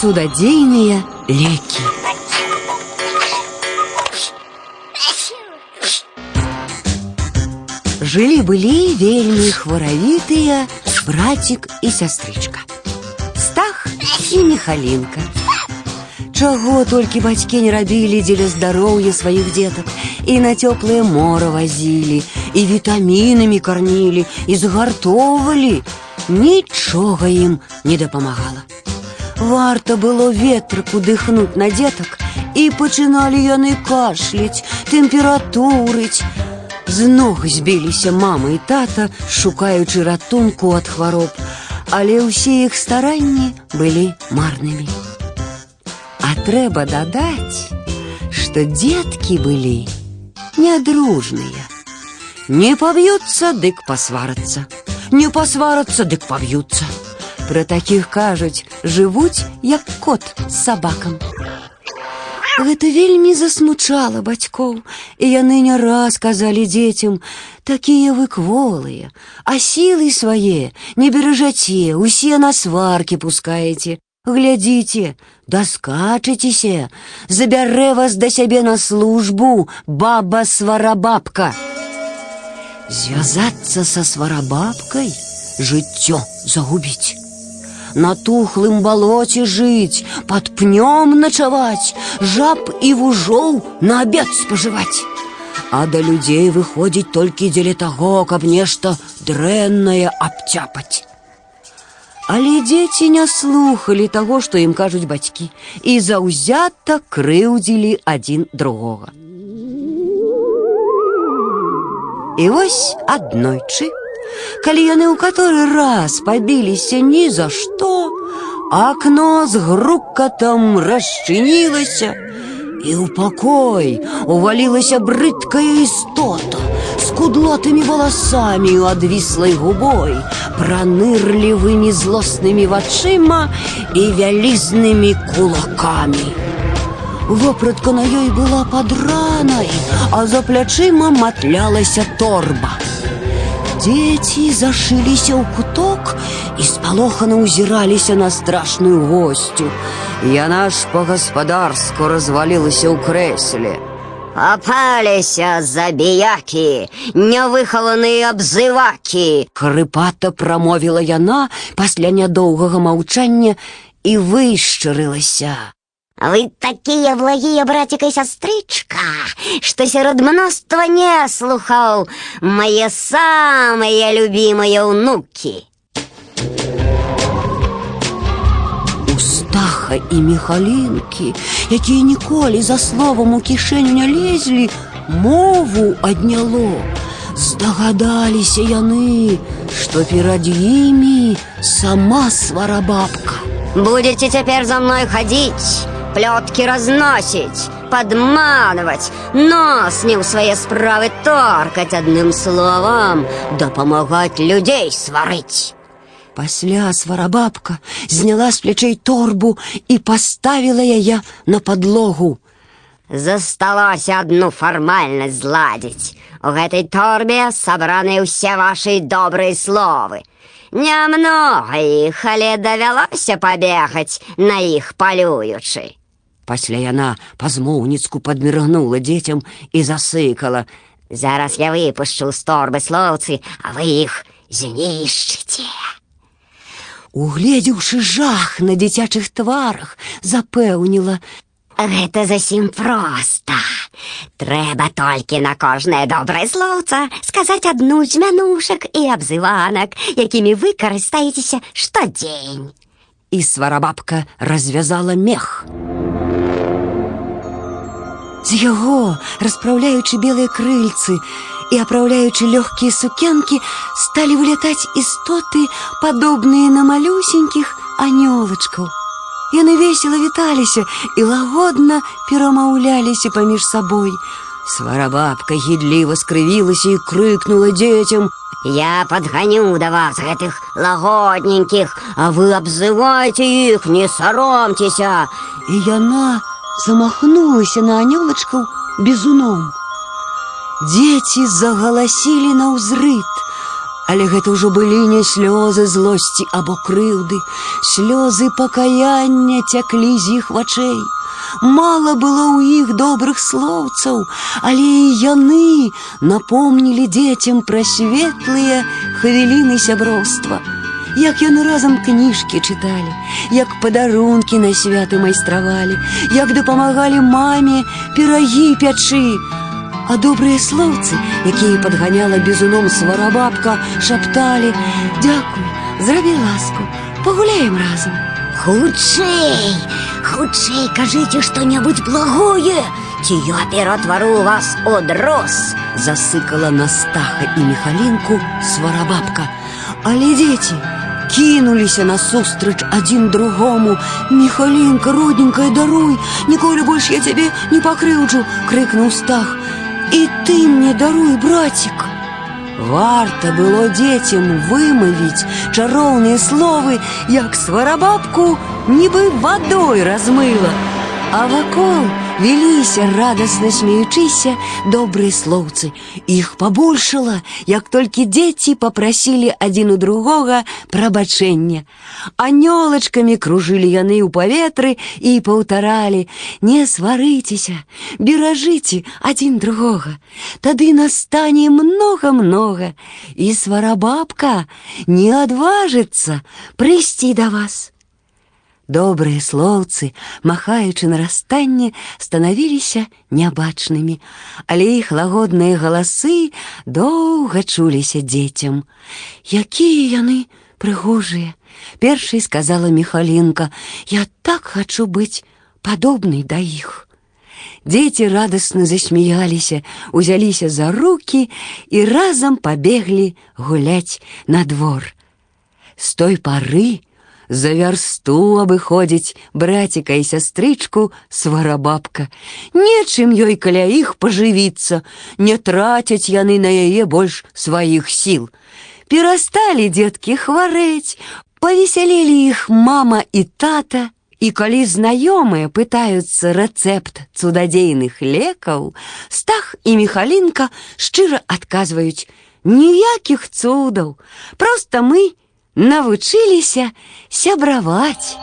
Судадзейныя лекі. Жылі-былі вельмі хваравітыя братик і сястрычка. Стах і Михалінка. Чаго толькі бацькі не рабілі дзеля здароўя сваіх дзетак і на цёплае мора вазілі, і вітамінамі кармілі, і згартоўвалі. Нічога ім не дапамагала. Варта было ветрыку дыхнуць на дзетак, і пачыналі яны кашляць, тэмпературыць. З ног збіліся мама і тата, шукаючы ратунку ад хвароб, але ўсе іх старанні былі марнымі. А трэба дадаць, што дзеткі былі нядружныя. Не паб'юцца, дык пасварацца. Не пасварацца, дык паб'юцца. Пра такіх кажуць, жывуць як кот з сабакам. Гэта вельмі засмучала бацькоў, і яны не раз казалі дзецям: такія вы кволыя, а сілы свае не беражаце, усе на сваркі пускаеце. Глядзіце, даскачыцеся, забярэ вас да сябе на службу, баба сварабабка. Звязацца са сварабабкай, жыццё загубіць. На тухлым балоце жыць, под пнём начаваць, жаб і вужоў на абед спажываць. А да людзей выходзіць толькі дзеля таго, каб нешта дрэннае абцяпаць. Але дзеці не слухалі таго, што ім кажуць бацькі, і заўзята крыўдзілі адзін другога. І вось аднойчы, калі яны ў каторы раз пабіліся ні за што, акно з грукатам расчынілася, і ў пакой увалілася брыдкая істота з кудлатымі валасамі у адвіслай губой, пранырлівымі злоснымі вачыма і вялізнымі кулакамі. Вопратка на ёй была падранай, а за плячыма матлялася торба. Дзеці зашыліся ў куток і спалохана ўзіраліся на страшную госцю. Яна ж па-гаспадарску развалілася ў крэсле. Попаліся забіякі, нявыхаваныя абзывакі. Хрыпата прамовіла яна пасля нядоўгага маўчання і вышчарылася. Вы такія благія братик і сястрычка, што сярод мноства неслухаў мае самыя любімыя ўнукі. У стаха і міхалінкі, якія ніколі за словам у кішэню не лезлі, мову адняло. Здагадаліся яны, што перад імі сама сварабабка. Будете цяпер за мной хадзіць, плёткі разносіць, падманваць, нос не ў свае справы торкаць адным словам, дапамагаць людзей сварыць. Пасля сварабабка зняла з плячэй торбу і паставіла яе на падлогу. Засталося адну фармальнасць зладзіць. У гэтай торбе сабраны ўсе вашы добрыя словы. Нямнога іх, але давялося пабегаць на іх палюючы. Пасля яна пазмоўніцку падміргнула дзецям і засыкала. Зараз я выпушчу з торбы слоўцы, а вы іх знішчыце. Угледзеўшы жах на дзіцячых тварах, запэўніла: Гэта зусім проста. Трэба толькі на кожнае добрае слоўца сказаць адну з мянушак і абзыванак, якімі вы карыстаецеся штодзень. І сварабабка развязала мех. З яго, распраўляючы белыя крыльцы і апраўляючы лёгкія сукенкі, сталі вылятаць істоты, падобныя на малюсенькіх анёлачкаў. Яны весела віталіся і лагодна перамаўляліся паміж сабой. Сварабабка гідліва скрывілася і крыкнула дзецям: Я падганю да вас гэтых лагодненькіх, а вы абзывайце іх, не саромцеся. І яна замахнулася на анёлачкаў бізуном. Дзеці загаласілі на ўзрыт, Але гэта ўжо былі не слёзы злосці або крыўды, слёзы пакаяння цяклі з іх вачэй. Мала было ў іх добрых слоўцаў, але і яны напомнілі дзецям пра светлыя хвіліны сяброўства. Як яны разам кніжкі чыталі, як падарункі на святы майстравалі, як дапамагалі маме пірагі пячы, а добрыя слоўцы, якія падганяла бізуном сварабабка, шапталі: « Дякуй, зрабі ласку, пагуляем разам. Хутчэй, хутчэй кажыце што-небудзь благое, ці я ператвару вас у дрос. Засыкала на стаха і міхалінку сварабабка. Але дзеці кінуліся насустрач адзін другому. Міхалінка, родненькая, даруй, ніколі больш я цябе не пакрыўджу, крыкнуў стах. І ты мне даруй, братик. Варта было дзецям вымавіць чароўныя словы, як сварабабку нібы вадой размыла. А вакол веліся радасна смеючыся добрыя слоўцы. Іх пабольшала, як толькі дзеці попрасілі адзін у другога прабачэння. Анёлачкамі кружылі яны ў паветры і паўтаралі: « Не сварыцеся, беражыце адзін другога. Тады настане многа-многа, і сварабабка не адважыцца прыйсці да вас. Добрыя слоўцы, махаючы на расстанне, станавіліся нябачнымі, але іх лагодныя галасы доўга чуліся дзецям. Якія яны прыгожыя! Першай сказала Михалінка: « Я так хачу быць падобнай да іх. Дзеці радасна засмяяліся, узяліся за руки і разам пабеглі гуляць на двор. З той пары, за вярсту абыходзіць браціка і сястрычку сварабабка. Нечым ёй каля іх пажывіцца, не трацяць яны на яе больш сваіх сіл. Перасталі дзеткі хварэць, павесялелі іх мама і тата, І калі знаёмыя пытаюцца рэцэпт цудадзейных лекаў, стах і міхалінка шчыра адказваюць: ніякіх цудаў, просто мы навучыліся сябраваць.